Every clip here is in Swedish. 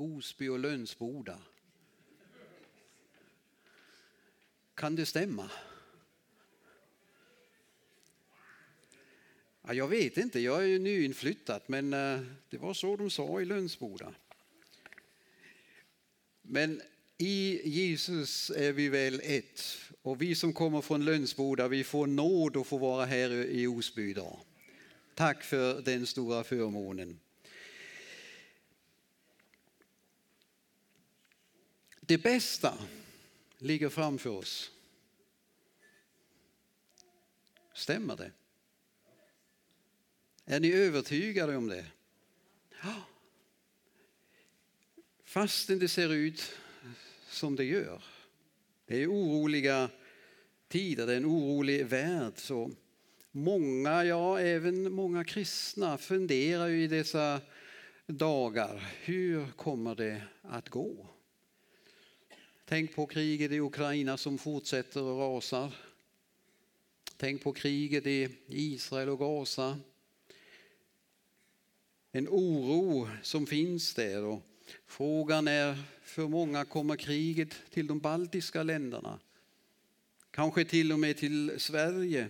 Osby och Lönsboda. Kan det stämma? Ja, jag vet inte, jag är ju nyinflyttad men eh, det var så de sa i Lönsboda. Men i Jesus är vi väl ett och vi som kommer från Lönsboda vi får nåd att få vara här i Osby idag. Tack för den stora förmånen. Det bästa ligger framför oss. Stämmer det? Är ni övertygade om det? Fastän det ser ut som det gör. Det är oroliga tider, det är en orolig värld. Så många, ja även många kristna funderar ju i dessa dagar. Hur kommer det att gå? Tänk på kriget i Ukraina som fortsätter och rasar. Tänk på kriget i Israel och Gaza. En oro som finns där. Och frågan är för många kommer kriget till de baltiska länderna. Kanske till och med till Sverige.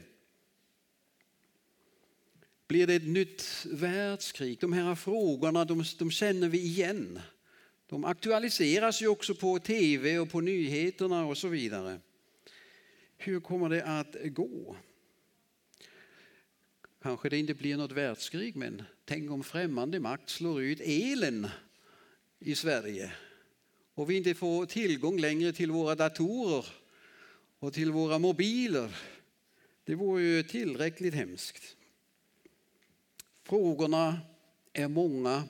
Blir det ett nytt världskrig? De här frågorna de, de känner vi igen. De aktualiseras ju också på tv och på nyheterna och så vidare. Hur kommer det att gå? Kanske det inte blir något världskrig, men tänk om främmande makt slår ut elen i Sverige och vi inte får tillgång längre till våra datorer och till våra mobiler. Det vore ju tillräckligt hemskt. Frågorna är många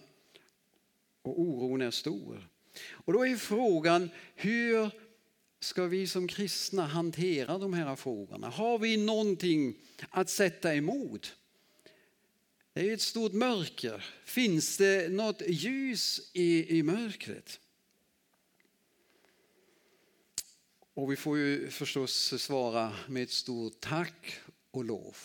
och oron är stor. Och då är frågan hur ska vi som kristna hantera de här frågorna? Har vi någonting att sätta emot? Det är ett stort mörker. Finns det något ljus i, i mörkret? Och vi får ju förstås svara med ett stort tack och lov.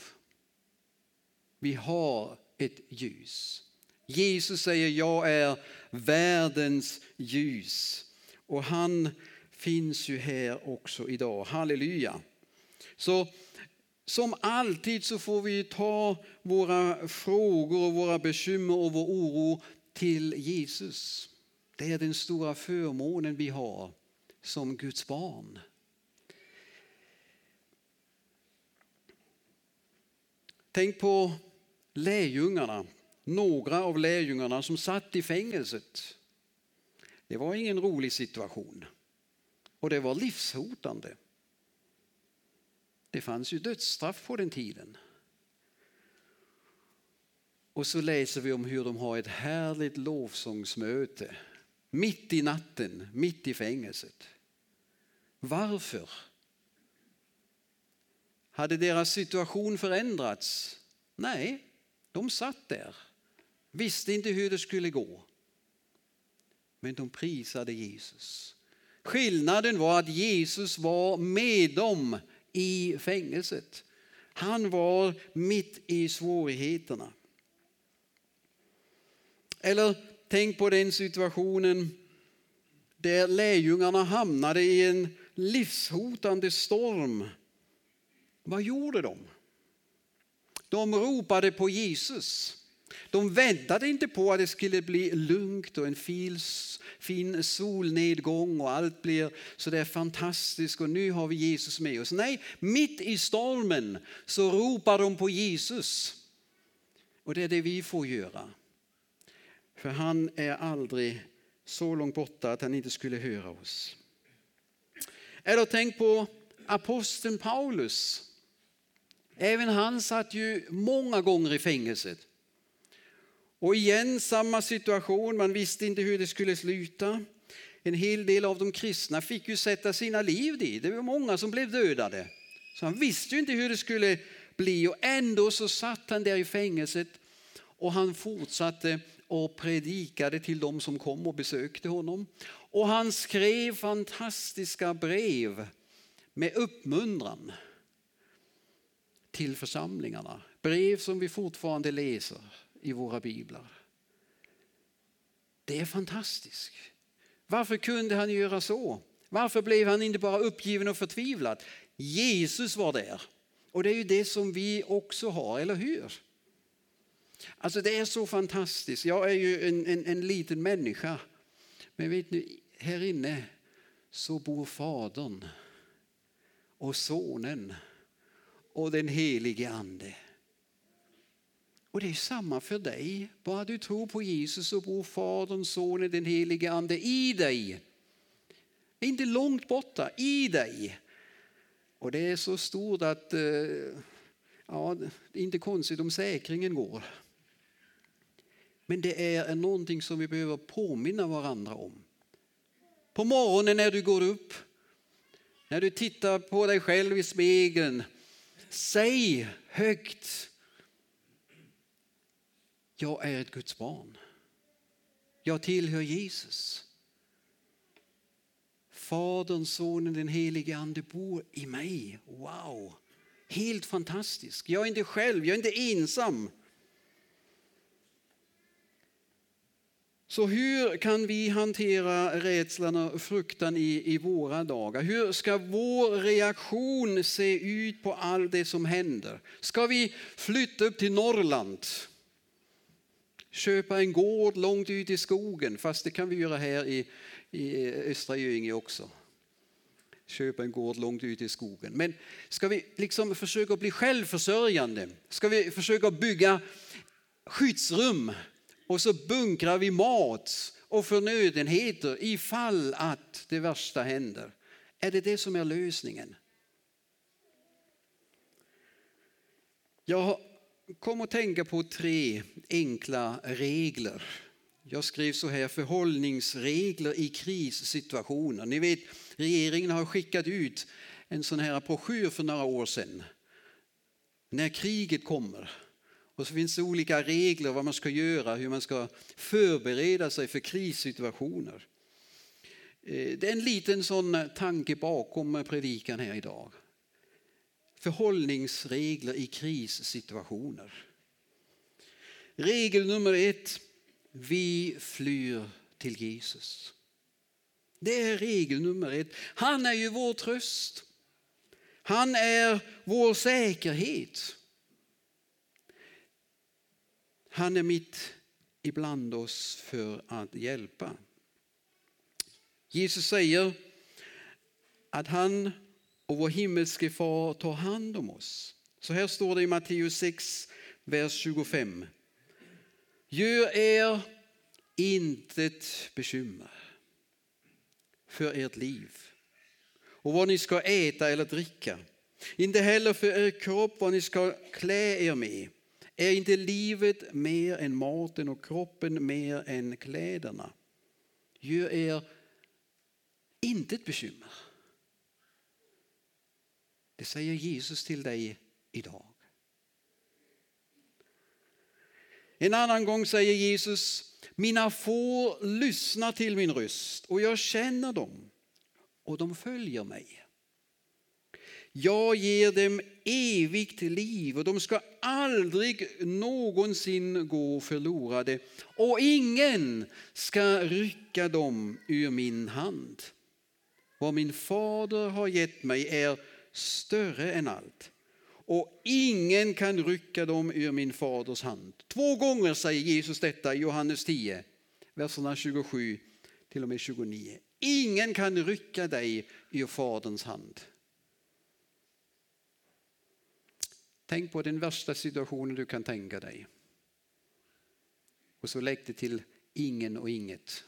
Vi har ett ljus. Jesus säger jag är världens ljus. Och han finns ju här också idag. Halleluja. Så som alltid så får vi ta våra frågor och våra bekymmer och vår oro till Jesus. Det är den stora förmånen vi har som Guds barn. Tänk på lärjungarna, några av lärjungarna som satt i fängelset. Det var ingen rolig situation och det var livshotande. Det fanns ju dödsstraff på den tiden. Och så läser vi om hur de har ett härligt lovsångsmöte mitt i natten, mitt i fängelset. Varför? Hade deras situation förändrats? Nej, de satt där, visste inte hur det skulle gå. Men de prisade Jesus. Skillnaden var att Jesus var med dem i fängelset. Han var mitt i svårigheterna. Eller tänk på den situationen där lärjungarna hamnade i en livshotande storm. Vad gjorde de? De ropade på Jesus. De väntade inte på att det skulle bli lugnt och en fin solnedgång och allt blir så där fantastiskt och nu har vi Jesus med oss. Nej, mitt i stormen så ropar de på Jesus. Och det är det vi får göra. För han är aldrig så långt borta att han inte skulle höra oss. Eller tänk på aposteln Paulus. Även han satt ju många gånger i fängelset. Och igen samma situation, man visste inte hur det skulle sluta. En hel del av de kristna fick ju sätta sina liv dit. Det var många som blev dödade. Så han visste ju inte hur det skulle bli och ändå så satt han där i fängelset och han fortsatte och predikade till de som kom och besökte honom. Och han skrev fantastiska brev med uppmuntran till församlingarna. Brev som vi fortfarande läser i våra biblar. Det är fantastiskt. Varför kunde han göra så? Varför blev han inte bara uppgiven och förtvivlad? Jesus var där. Och det är ju det som vi också har, eller hur? Alltså det är så fantastiskt. Jag är ju en, en, en liten människa. Men vet ni, här inne så bor Fadern och Sonen och den helige Ande. Och det är samma för dig. Bara du tror på Jesus så bor Fadern, Sonen, den helige Ande i dig. Inte långt borta, i dig. Och det är så stort att eh, ja, det är inte konstigt om säkringen går. Men det är någonting som vi behöver påminna varandra om. På morgonen när du går upp, när du tittar på dig själv i spegeln, säg högt. Jag är ett Guds barn. Jag tillhör Jesus. Fadern, Sonen, den helige Ande bor i mig. Wow! Helt fantastisk. Jag är inte själv, jag är inte ensam. Så hur kan vi hantera rädslan och fruktan i, i våra dagar? Hur ska vår reaktion se ut på allt det som händer? Ska vi flytta upp till Norrland? Köpa en gård långt ut i skogen, fast det kan vi göra här i, i Östra Göinge också. Köpa en gård långt ut i skogen. Men ska vi liksom försöka bli självförsörjande? Ska vi försöka bygga skyddsrum och så bunkrar vi mat och förnödenheter ifall att det värsta händer. Är det det som är lösningen? Jag kom att tänka på tre enkla regler. Jag skrev så här, förhållningsregler i krissituationer. Ni vet, regeringen har skickat ut en sån här broschyr för några år sedan. När kriget kommer och så finns det olika regler vad man ska göra, hur man ska förbereda sig för krissituationer. Eh, det är en liten sån tanke bakom predikan här idag. Förhållningsregler i krissituationer. Regel nummer ett. Vi flyr till Jesus. Det är regel nummer ett. Han är ju vår tröst. Han är vår säkerhet. Han är mitt ibland oss för att hjälpa. Jesus säger att han och vår himmelske far tar hand om oss. Så här står det i Matteus 6, vers 25. Gör er intet bekymmer för ert liv och vad ni ska äta eller dricka. Inte heller för er kropp vad ni ska klä er med. Är inte livet mer än maten och kroppen mer än kläderna? Gör er intet bekymmer. Det säger Jesus till dig idag. En annan gång säger Jesus, mina får lyssnar till min röst och jag känner dem och de följer mig. Jag ger dem evigt liv och de ska aldrig någonsin gå förlorade och ingen ska rycka dem ur min hand. Vad min fader har gett mig är större än allt och ingen kan rycka dem ur min faders hand. Två gånger säger Jesus detta i Johannes 10, verserna 27 till och med 29. Ingen kan rycka dig ur faderns hand. Tänk på den värsta situationen du kan tänka dig. Och så lägg det till ingen och inget.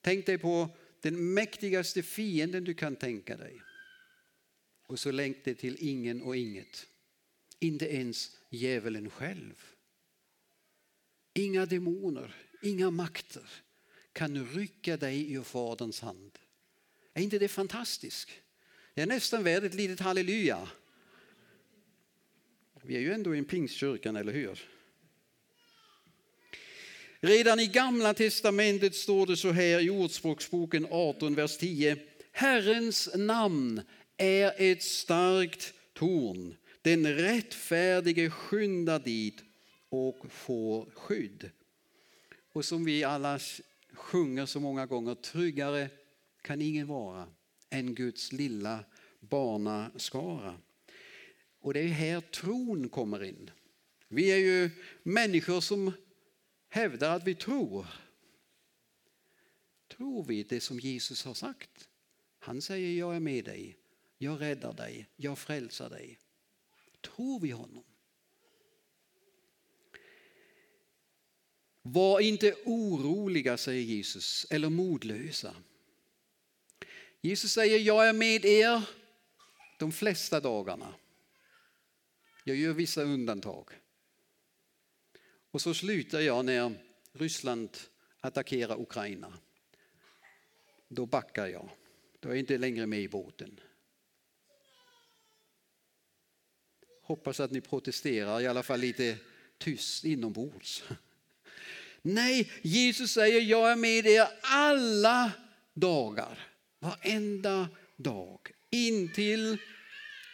Tänk dig på den mäktigaste fienden du kan tänka dig. Och så längtar det till ingen och inget. Inte ens djävulen själv. Inga demoner, inga makter kan rycka dig ur Faderns hand. Är inte det fantastiskt? Det är nästan värt ett litet halleluja. Vi är ju ändå i en pingstkyrkan, eller hur? Redan i gamla testamentet står det så här i Ordspråksboken 18, vers 10. Herrens namn är ett starkt torn. Den rättfärdige skyndar dit och får skydd. och som vi alla sjunger så många gånger, tryggare kan ingen vara än Guds lilla barnaskara. Och det är här tron kommer in. Vi är ju människor som hävdar att vi tror. Tror vi det som Jesus har sagt? Han säger jag är med dig, jag räddar dig, jag frälsar dig. Tror vi honom? Var inte oroliga, säger Jesus, eller modlösa. Jesus säger, jag är med er de flesta dagarna. Jag gör vissa undantag. Och så slutar jag när Ryssland attackerar Ukraina. Då backar jag. Då är jag inte längre med i båten. Hoppas att ni protesterar, i alla fall lite tyst inombords. Nej, Jesus säger jag är med er alla dagar. Varenda dag. Intill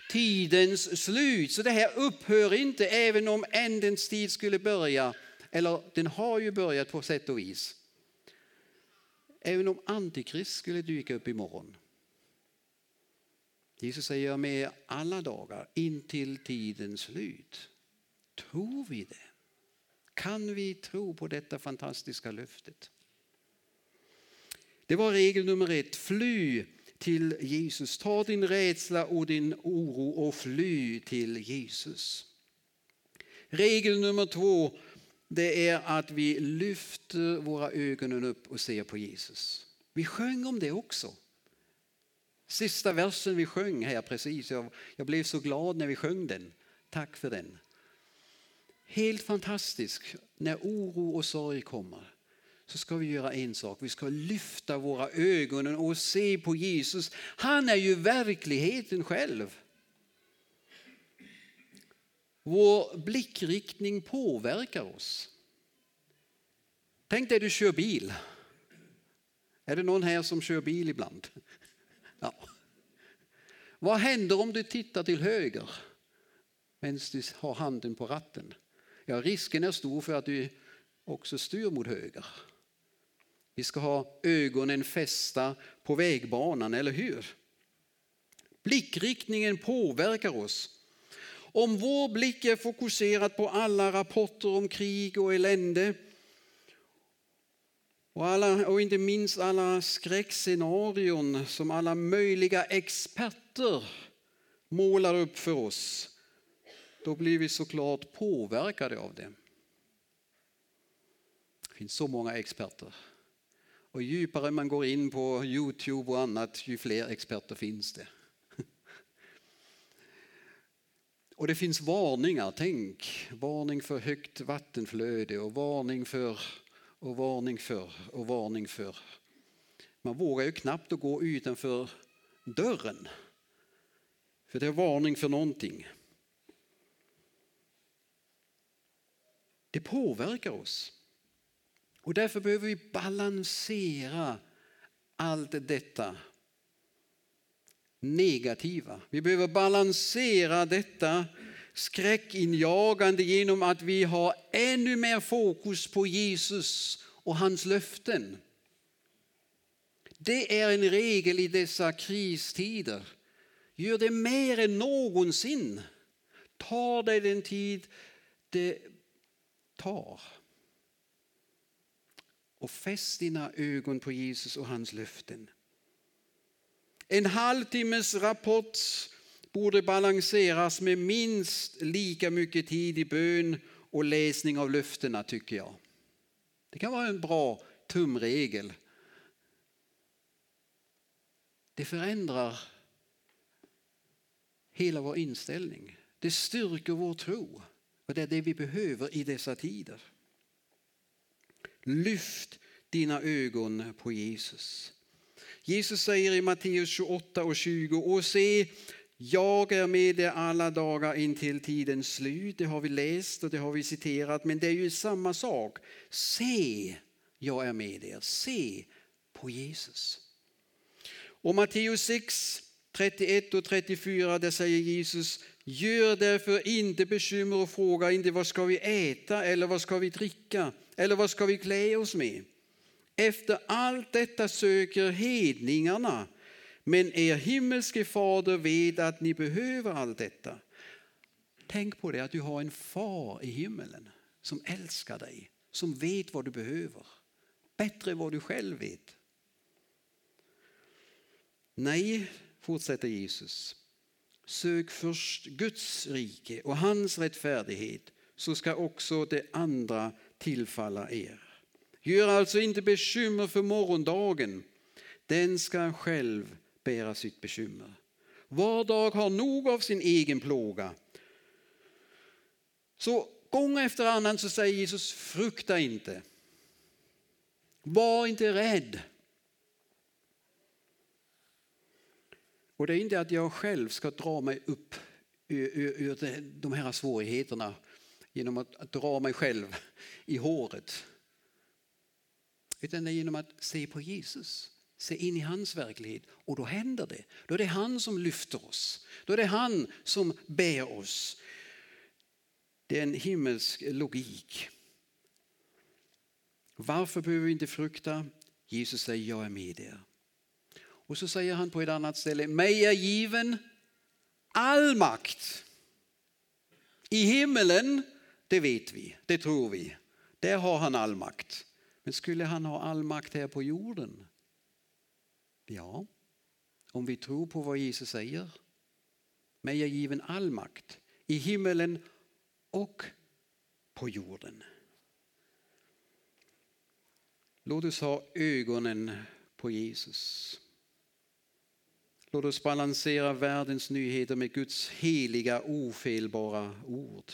tidens slut. Så det här upphör inte även om ändens tid skulle börja. Eller den har ju börjat på sätt och vis. Även om antikrist skulle dyka upp imorgon. Jesus säger jag med alla dagar intill tidens slut. Tror vi det? Kan vi tro på detta fantastiska löftet? Det var regel nummer ett. Fly till Jesus. Ta din rädsla och din oro och fly till Jesus. Regel nummer två det är att vi lyfter våra ögon upp och ser på Jesus. Vi sjöng om det också. Sista versen vi sjöng här precis, jag, jag blev så glad när vi sjöng den. Tack för den. Helt fantastisk när oro och sorg kommer så ska vi göra en sak. Vi ska lyfta våra ögon och se på Jesus. Han är ju verkligheten själv. Vår blickriktning påverkar oss. Tänk dig du kör bil. Är det någon här som kör bil ibland? Ja. Vad händer om du tittar till höger medan du har handen på ratten? Ja, risken är stor för att du också styr mot höger. Vi ska ha ögonen fästa på vägbanan, eller hur? Blickriktningen påverkar oss. Om vår blick är fokuserad på alla rapporter om krig och elände och, alla, och inte minst alla skräckscenarion som alla möjliga experter målar upp för oss, då blir vi såklart påverkade av det. Det finns så många experter. Och ju djupare man går in på Youtube och annat, ju fler experter finns det. Och det finns varningar, tänk, varning för högt vattenflöde och varning för och varning för och varning för. Man vågar ju knappt att gå utanför dörren. För det är varning för någonting. Det påverkar oss. Och därför behöver vi balansera allt detta negativa. Vi behöver balansera detta skräckinjagande genom att vi har ännu mer fokus på Jesus och hans löften. Det är en regel i dessa kristider. Gör det mer än någonsin. Ta dig den tid det tar. Och fäst dina ögon på Jesus och hans löften. En halvtimmes rapport borde balanseras med minst lika mycket tid i bön och läsning av löftena tycker jag. Det kan vara en bra tumregel. Det förändrar hela vår inställning. Det styrker vår tro. Och det är det vi behöver i dessa tider. Lyft dina ögon på Jesus. Jesus säger i Matteus 28 och 20, och se, jag är med er alla dagar in till tidens slut. Det har vi läst och det har vi citerat, men det är ju samma sak. Se, jag är med er. Se på Jesus. Och Matteus 6, 31 och 34, där säger Jesus, gör därför inte bekymmer och fråga inte vad ska vi äta eller vad ska vi dricka eller vad ska vi klä oss med? Efter allt detta söker hedningarna, men er himmelske fader vet att ni behöver allt detta. Tänk på det att du har en far i himmelen som älskar dig, som vet vad du behöver. Bättre än vad du själv vet. Nej, fortsätter Jesus. Sök först Guds rike och hans rättfärdighet så ska också det andra tillfalla er. Gör alltså inte bekymmer för morgondagen. Den ska själv bära sitt bekymmer. Var dag har nog av sin egen plåga. Så gång efter annan så säger Jesus, frukta inte. Var inte rädd. Och det är inte att jag själv ska dra mig upp ur, ur, ur de här svårigheterna genom att, att dra mig själv i håret. Utan det är genom att se på Jesus, se in i hans verklighet och då händer det. Då är det han som lyfter oss, då är det han som bär oss. Det är en himmelsk logik. Varför behöver vi inte frukta? Jesus säger jag är med er. Och så säger han på ett annat ställe, mig är given all makt. I himmelen, det vet vi, det tror vi. Där har han all makt. Men skulle han ha all makt här på jorden? Ja, om vi tror på vad Jesus säger. Mig är given all makt i himmelen och på jorden. Låt oss ha ögonen på Jesus. Låt oss balansera världens nyheter med Guds heliga ofelbara ord.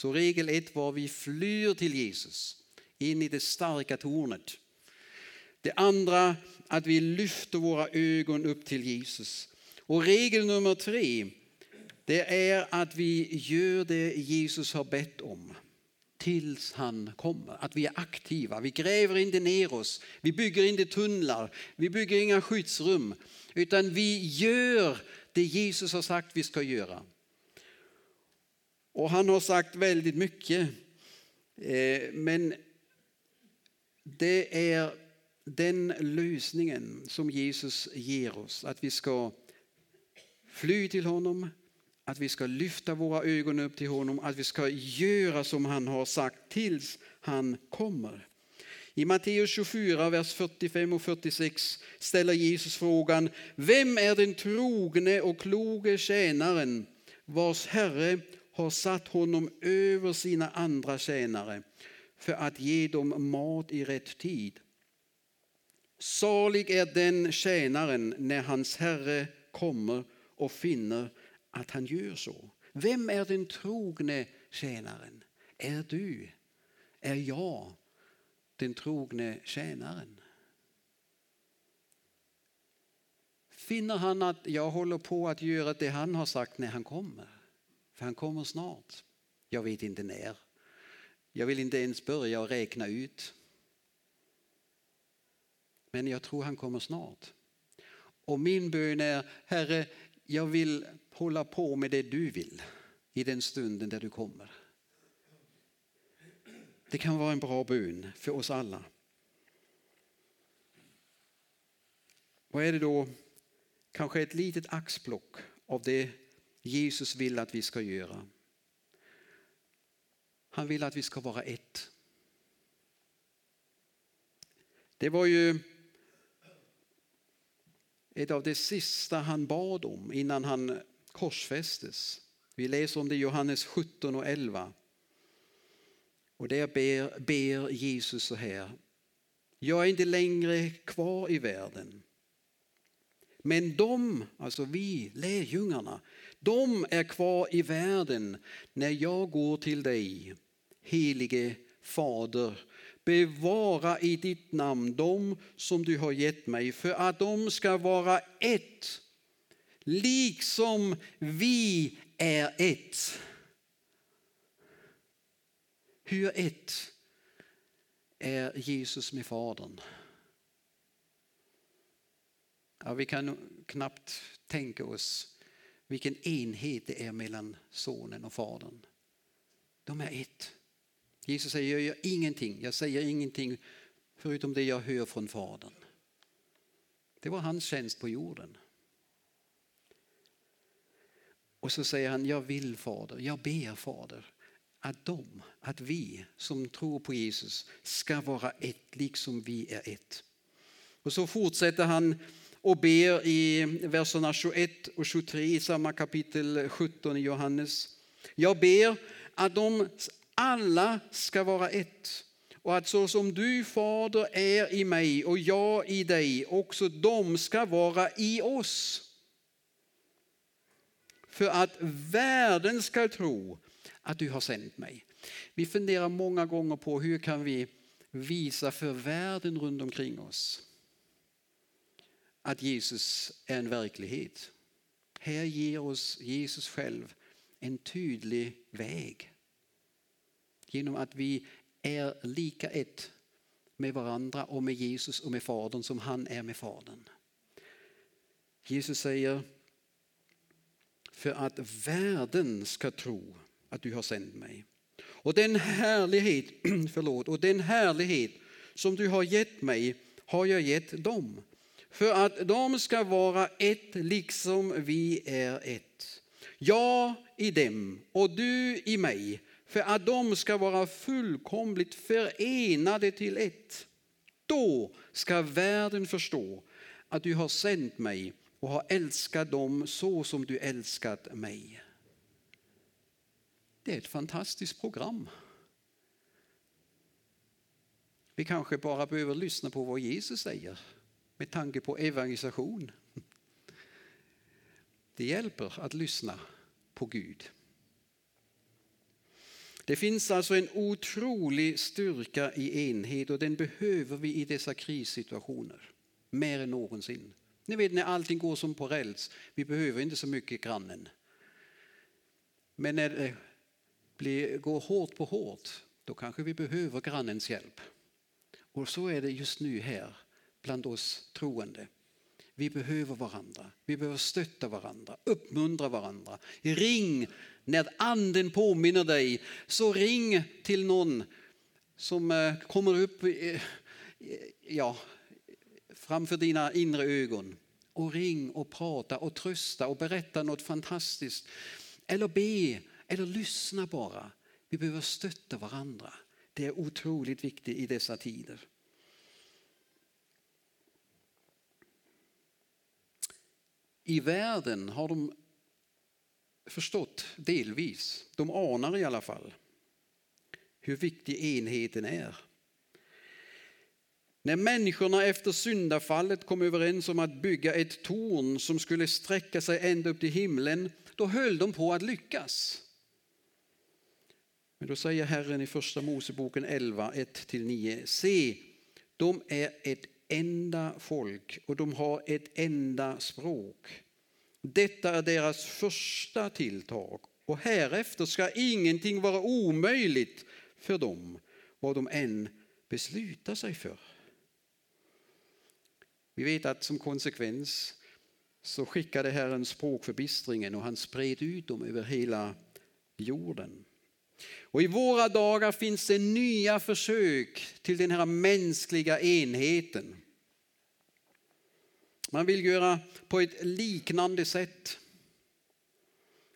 Så regel ett var vi flyr till Jesus, in i det starka tornet. Det andra att vi lyfter våra ögon upp till Jesus. Och regel nummer tre, det är att vi gör det Jesus har bett om tills han kommer. Att vi är aktiva, vi gräver inte ner oss, vi bygger inte tunnlar, vi bygger inga skyddsrum. Utan vi gör det Jesus har sagt vi ska göra. Och han har sagt väldigt mycket. Eh, men det är den lösningen som Jesus ger oss. Att vi ska fly till honom, att vi ska lyfta våra ögon upp till honom, att vi ska göra som han har sagt tills han kommer. I Matteus 24, vers 45 och 46 ställer Jesus frågan, vem är den trogne och kloge tjänaren vars herre har satt honom över sina andra tjänare för att ge dem mat i rätt tid? Salig är den tjänaren när hans herre kommer och finner att han gör så. Vem är den trogne tjänaren? Är du? Är jag den trogne tjänaren? Finner han att jag håller på att göra det han har sagt när han kommer? För han kommer snart. Jag vet inte när. Jag vill inte ens börja räkna ut. Men jag tror han kommer snart. Och min bön är, Herre, jag vill hålla på med det du vill i den stunden där du kommer. Det kan vara en bra bön för oss alla. Vad är det då? Kanske ett litet axplock av det Jesus vill att vi ska göra. Han vill att vi ska vara ett. Det var ju ett av det sista han bad om innan han korsfästes. Vi läser om det i Johannes 17 och 11. Och där ber, ber Jesus så här. Jag är inte längre kvar i världen. Men de, alltså vi, lärjungarna, de är kvar i världen när jag går till dig, helige Fader. Bevara i ditt namn dem som du har gett mig för att de ska vara ett, liksom vi är ett. Hur ett är Jesus med Fadern? Ja, vi kan knappt tänka oss vilken enhet det är mellan sonen och fadern. De är ett. Jesus säger, jag gör ingenting, jag säger ingenting förutom det jag hör från Fadern. Det var hans tjänst på jorden. Och så säger han, jag vill Fader, jag ber Fader att de, att vi som tror på Jesus ska vara ett liksom vi är ett. Och så fortsätter han och ber i verserna 21 och 23 i samma kapitel 17 i Johannes. Jag ber att de alla ska vara ett och att så som du fader är i mig och jag i dig, också de ska vara i oss. För att världen ska tro att du har sänt mig. Vi funderar många gånger på hur kan vi visa för världen runt omkring oss att Jesus är en verklighet. Här ger oss Jesus själv en tydlig väg. Genom att vi är lika ett med varandra och med Jesus och med Fadern som han är med Fadern. Jesus säger, för att världen ska tro att du har sänt mig. Och den härlighet, förlåt, och den härlighet som du har gett mig har jag gett dem. För att de ska vara ett liksom vi är ett. Jag i dem och du i mig för att de ska vara fullkomligt förenade till ett. Då ska världen förstå att du har sänt mig och har älskat dem så som du älskat mig. Det är ett fantastiskt program. Vi kanske bara behöver lyssna på vad Jesus säger med tanke på evangelisation. Det hjälper att lyssna på Gud. Det finns alltså en otrolig styrka i enhet och den behöver vi i dessa krissituationer. Mer än någonsin. Ni vet när allting går som på räls, vi behöver inte så mycket grannen. Men när det blir, går hårt på hårt, då kanske vi behöver grannens hjälp. Och så är det just nu här bland oss troende. Vi behöver varandra, vi behöver stötta varandra, uppmuntra varandra. Ring när anden påminner dig, så ring till någon som eh, kommer upp eh, eh, ja, framför dina inre ögon. Och ring och prata och trösta och berätta något fantastiskt. Eller be, eller lyssna bara. Vi behöver stötta varandra. Det är otroligt viktigt i dessa tider. I världen har de förstått delvis, de anar i alla fall, hur viktig enheten är. När människorna efter syndafallet kom överens om att bygga ett torn som skulle sträcka sig ända upp till himlen, då höll de på att lyckas. Men då säger Herren i första Moseboken 11, 1-9, se, de är ett enda folk och de har ett enda språk. Detta är deras första tilltag och härefter ska ingenting vara omöjligt för dem, vad de än beslutar sig för. Vi vet att som konsekvens så skickade Herren språkförbistringen och han spred ut dem över hela jorden. Och i våra dagar finns det nya försök till den här mänskliga enheten. Man vill göra på ett liknande sätt.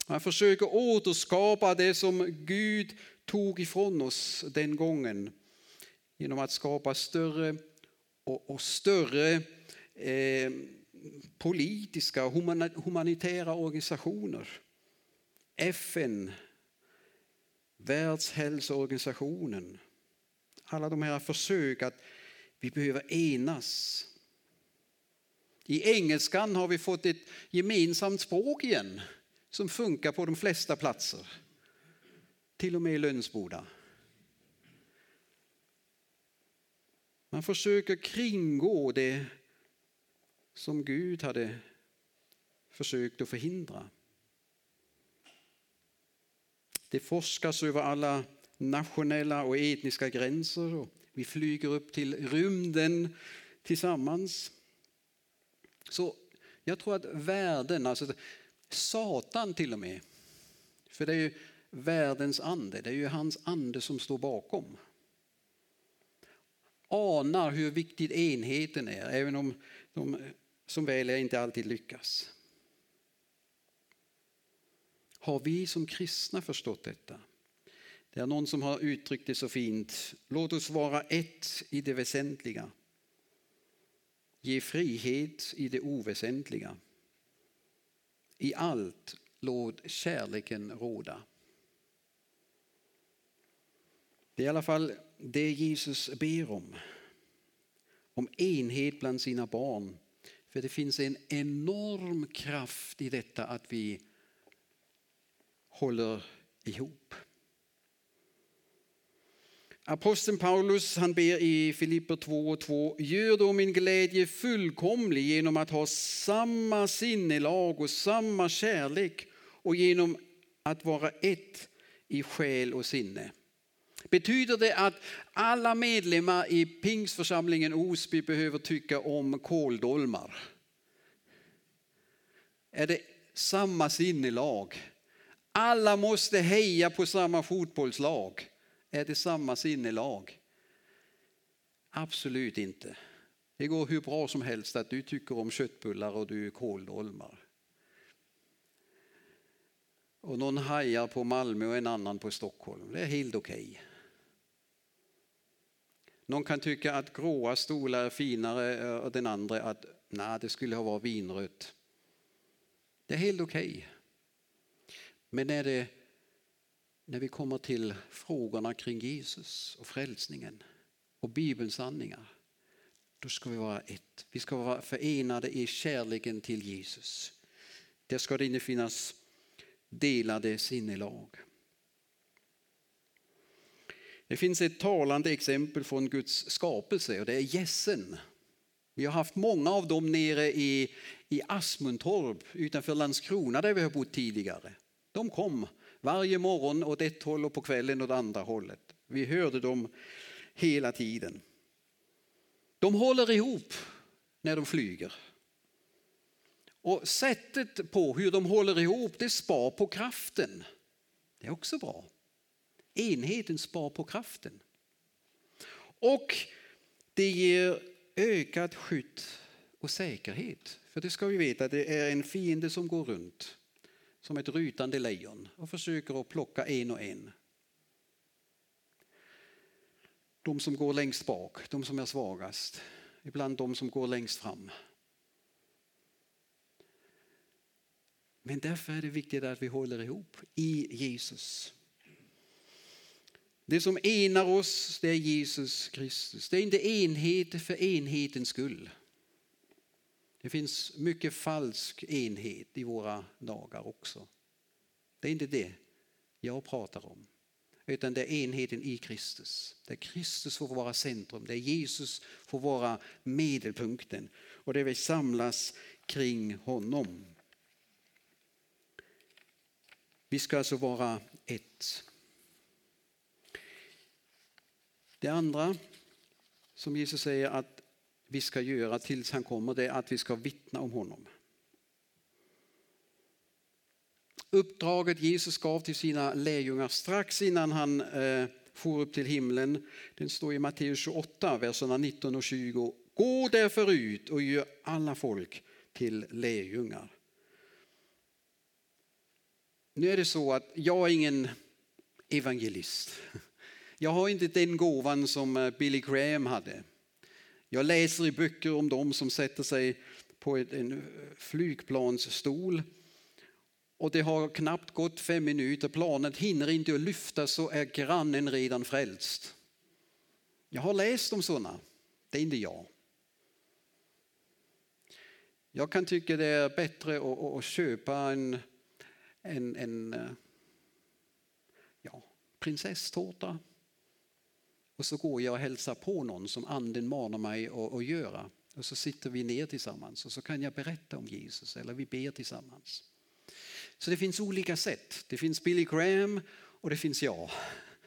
Man försöker återskapa det som Gud tog ifrån oss den gången genom att skapa större och, och större eh, politiska och humanitära organisationer. FN, Världshälsoorganisationen. Alla de här försök att vi behöver enas i engelskan har vi fått ett gemensamt språk igen som funkar på de flesta platser. Till och med i Lönsboda. Man försöker kringgå det som Gud hade försökt att förhindra. Det forskas över alla nationella och etniska gränser och vi flyger upp till rymden tillsammans. Så jag tror att världen, alltså Satan till och med, för det är ju världens ande. Det är ju hans ande som står bakom. Anar hur viktig enheten är, även om de som väl är inte alltid lyckas. Har vi som kristna förstått detta? Det är någon som har uttryckt det så fint. Låt oss vara ett i det väsentliga. Ge frihet i det oväsentliga. I allt låt kärleken råda. Det är i alla fall det Jesus ber om. Om enhet bland sina barn. För det finns en enorm kraft i detta att vi håller ihop. Aposteln Paulus han ber i Filipper 2 och 2. Gör då min glädje fullkomlig genom att ha samma sinnelag och samma kärlek och genom att vara ett i själ och sinne. Betyder det att alla medlemmar i Pingsförsamlingen Osby behöver tycka om kåldolmar? Är det samma sinnelag? Alla måste heja på samma fotbollslag. Är det samma sinnelag? Absolut inte. Det går hur bra som helst att du tycker om köttbullar och du kåldolmar. Och någon hajar på Malmö och en annan på Stockholm. Det är helt okej. Okay. Någon kan tycka att gråa stolar är finare eh, och den andra att nej, det skulle ha varit vinrött. Det är helt okej. Okay. Men när, det, när vi kommer till frågorna kring Jesus och frälsningen och Bibelns sanningar, då ska vi vara ett. Vi ska vara förenade i kärleken till Jesus. Där ska det inte finnas delade sinnelag. Det finns ett talande exempel från Guds skapelse och det är gässen. Vi har haft många av dem nere i, i Asmundtorp utanför Landskrona där vi har bott tidigare. De kom varje morgon åt ett håll och på kvällen åt andra hållet. Vi hörde dem hela tiden. De håller ihop när de flyger. Och sättet på hur de håller ihop det spar på kraften. Det är också bra. Enheten spar på kraften. Och det ger ökat skydd och säkerhet. För det ska vi veta, det är en fiende som går runt som ett rytande lejon och försöker att plocka en och en. De som går längst bak, de som är svagast, ibland de som går längst fram. Men därför är det viktigt att vi håller ihop i Jesus. Det som enar oss det är Jesus Kristus. Det är inte enhet för enhetens skull. Det finns mycket falsk enhet i våra dagar också. Det är inte det jag pratar om. Utan det är enheten i Kristus. Där Kristus får vara centrum, där Jesus får vara medelpunkten och där vi samlas kring honom. Vi ska alltså vara ett. Det andra som Jesus säger att vi ska göra tills han kommer det är att vi ska vittna om honom. Uppdraget Jesus gav till sina lärjungar strax innan han eh, for upp till himlen, den står i Matteus 28, verserna 19 och 20. Gå därför ut och gör alla folk till lärjungar. Nu är det så att jag är ingen evangelist. Jag har inte den gåvan som eh, Billy Graham hade. Jag läser i böcker om dem som sätter sig på en flygplansstol och det har knappt gått fem minuter, planet hinner inte att lyfta så är grannen redan frälst. Jag har läst om sådana, det är inte jag. Jag kan tycka det är bättre att, att köpa en, en, en eh, ja, prinsesstårta och så går jag och hälsar på någon som anden manar mig att, att göra. Och så sitter vi ner tillsammans och så kan jag berätta om Jesus eller vi ber tillsammans. Så det finns olika sätt. Det finns Billy Graham och det finns jag.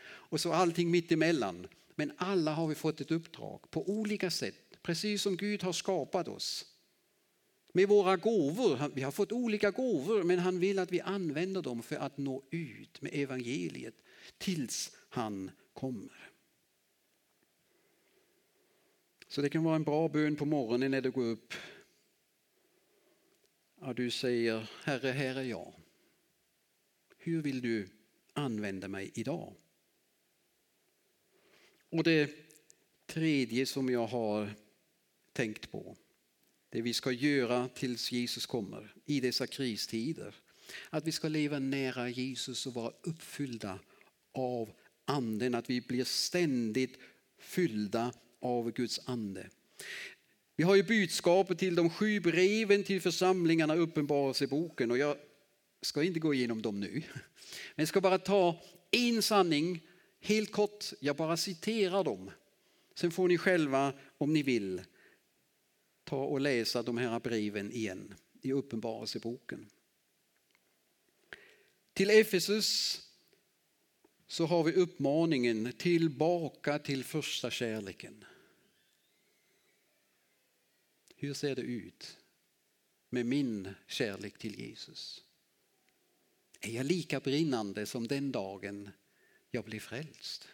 Och så allting mitt emellan. Men alla har vi fått ett uppdrag på olika sätt. Precis som Gud har skapat oss. med våra gåvor. Vi har fått olika gåvor men han vill att vi använder dem för att nå ut med evangeliet tills han kommer. Så det kan vara en bra bön på morgonen när du går upp. Ja, du säger Herre, här är jag. Hur vill du använda mig idag? Och det tredje som jag har tänkt på, det vi ska göra tills Jesus kommer i dessa kristider. Att vi ska leva nära Jesus och vara uppfyllda av anden, att vi blir ständigt fyllda av Guds ande. Vi har ju budskapet till de sju breven till församlingarna i Uppenbarelseboken och jag ska inte gå igenom dem nu. Men jag ska bara ta en sanning helt kort, jag bara citerar dem. Sen får ni själva, om ni vill, ta och läsa de här breven igen i Uppenbarelseboken. Till Efesus så har vi uppmaningen tillbaka till första kärleken. Hur ser det ut med min kärlek till Jesus? Är jag lika brinnande som den dagen jag blev frälst?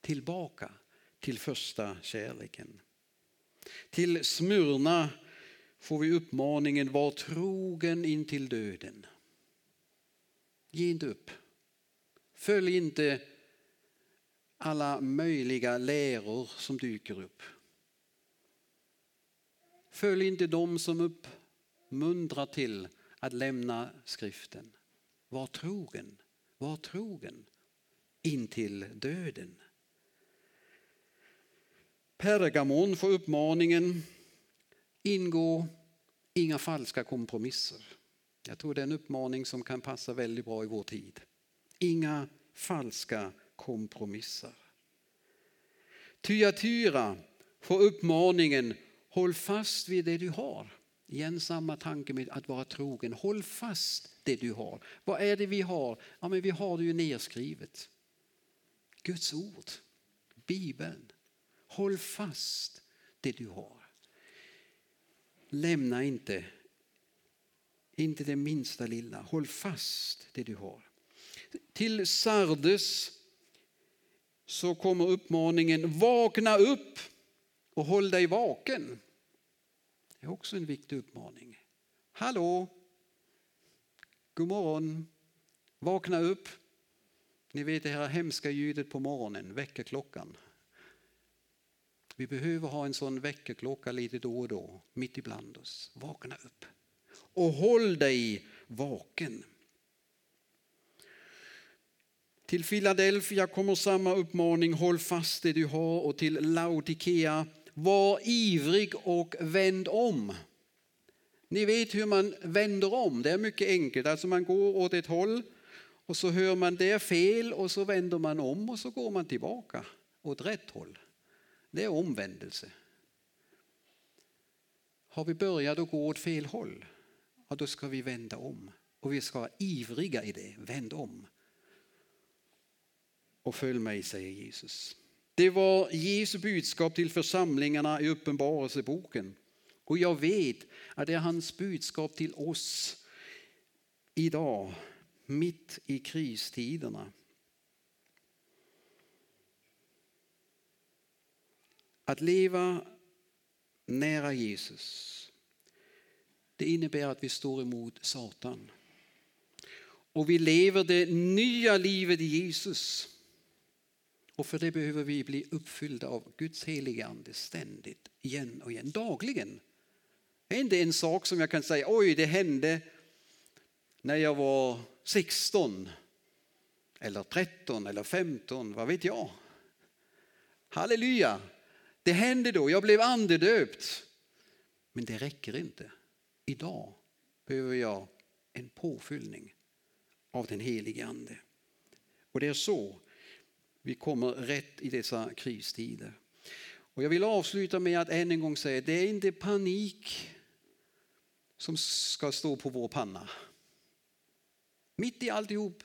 Tillbaka till första kärleken. Till Smyrna får vi uppmaningen var trogen in till döden. Ge inte upp. Följ inte alla möjliga läror som dyker upp. Följ inte dem som uppmuntrar till att lämna skriften. Var trogen, var trogen intill döden. Pergamon får uppmaningen ingå inga falska kompromisser. Jag tror det är en uppmaning som kan passa väldigt bra i vår tid. Inga falska kompromisser. Tyatyra får uppmaningen håll fast vid det du har. Igen samma tanke med att vara trogen. Håll fast det du har. Vad är det vi har? Ja, men vi har det ju nedskrivet. Guds ord, Bibeln. Håll fast det du har. Lämna inte, inte det minsta lilla. Håll fast det du har. Till Sardes så kommer uppmaningen vakna upp och håll dig vaken. Det är också en viktig uppmaning. Hallå! God morgon! Vakna upp! Ni vet det här hemska ljudet på morgonen, väckarklockan. Vi behöver ha en sån väckarklocka lite då och då, mitt ibland oss. Vakna upp och håll dig vaken. Till Philadelphia kommer samma uppmaning, håll fast det du har och till Laodikea, var ivrig och vänd om. Ni vet hur man vänder om, det är mycket enkelt. Alltså man går åt ett håll och så hör man det är fel och så vänder man om och så går man tillbaka åt rätt håll. Det är omvändelse. Har vi börjat att gå åt fel håll, ja, då ska vi vända om. Och vi ska vara ivriga i det, vänd om. Och följ mig, säger Jesus. Det var Jesu budskap till församlingarna i Uppenbarelseboken. Och jag vet att det är hans budskap till oss idag, mitt i kristiderna. Att leva nära Jesus, det innebär att vi står emot Satan. Och vi lever det nya livet i Jesus. Och för det behöver vi bli uppfyllda av Guds heliga ande ständigt, igen och igen, dagligen. Det är inte en sak som jag kan säga, oj det hände när jag var 16 eller 13 eller 15, vad vet jag. Halleluja, det hände då, jag blev andedöpt. Men det räcker inte. Idag behöver jag en påfyllning av den helige ande. Och det är så vi kommer rätt i dessa kristider. Och jag vill avsluta med att än en gång säga, det är inte panik som ska stå på vår panna. Mitt i alltihop,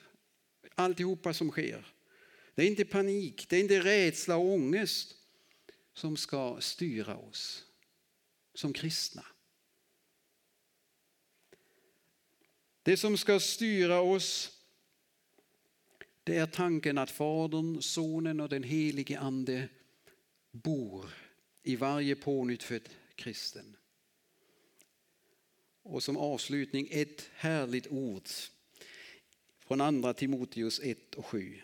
alltihopa som sker. Det är inte panik, det är inte rädsla och ångest som ska styra oss som kristna. Det som ska styra oss det är tanken att Fadern, Sonen och den helige Ande bor i varje pånyttfödd kristen. Och som avslutning ett härligt ord från andra Timoteus 1 och 7.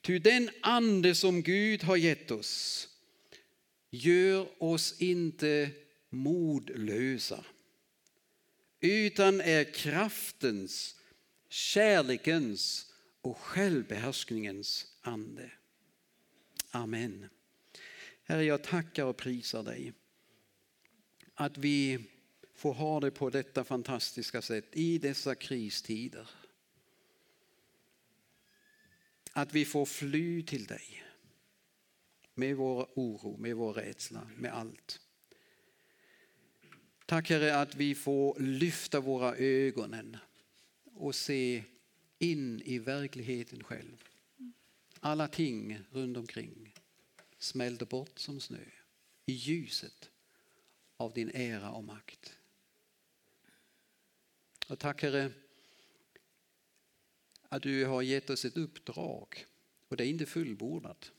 Ty den ande som Gud har gett oss gör oss inte modlösa utan är kraftens, kärlekens och självbehärskningens ande. Amen. Herre, jag tackar och prisar dig att vi får ha det på detta fantastiska sätt i dessa kristider. Att vi får fly till dig med vår oro, med vår rädsla, med allt. Tack Herre att vi får lyfta våra ögonen och se in i verkligheten själv. Alla ting runt omkring smälter bort som snö i ljuset av din ära och makt. Och tack Herre att du har gett oss ett uppdrag och det är inte fullbordat.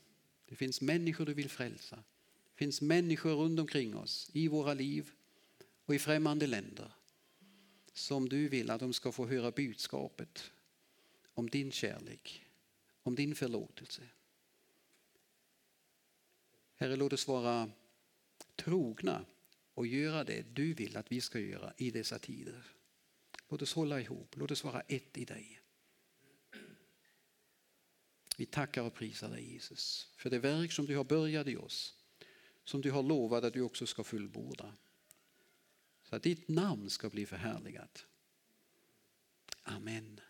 Det finns människor du vill frälsa. Det finns människor runt omkring oss i våra liv och i främmande länder som du vill att de ska få höra budskapet om din kärlek, om din förlåtelse. Herre, låt oss vara trogna och göra det du vill att vi ska göra i dessa tider. Låt oss hålla ihop, låt oss vara ett i dig. Vi tackar och prisar dig Jesus för det verk som du har börjat i oss, som du har lovat att du också ska fullborda. Så att ditt namn ska bli förhärligat. Amen.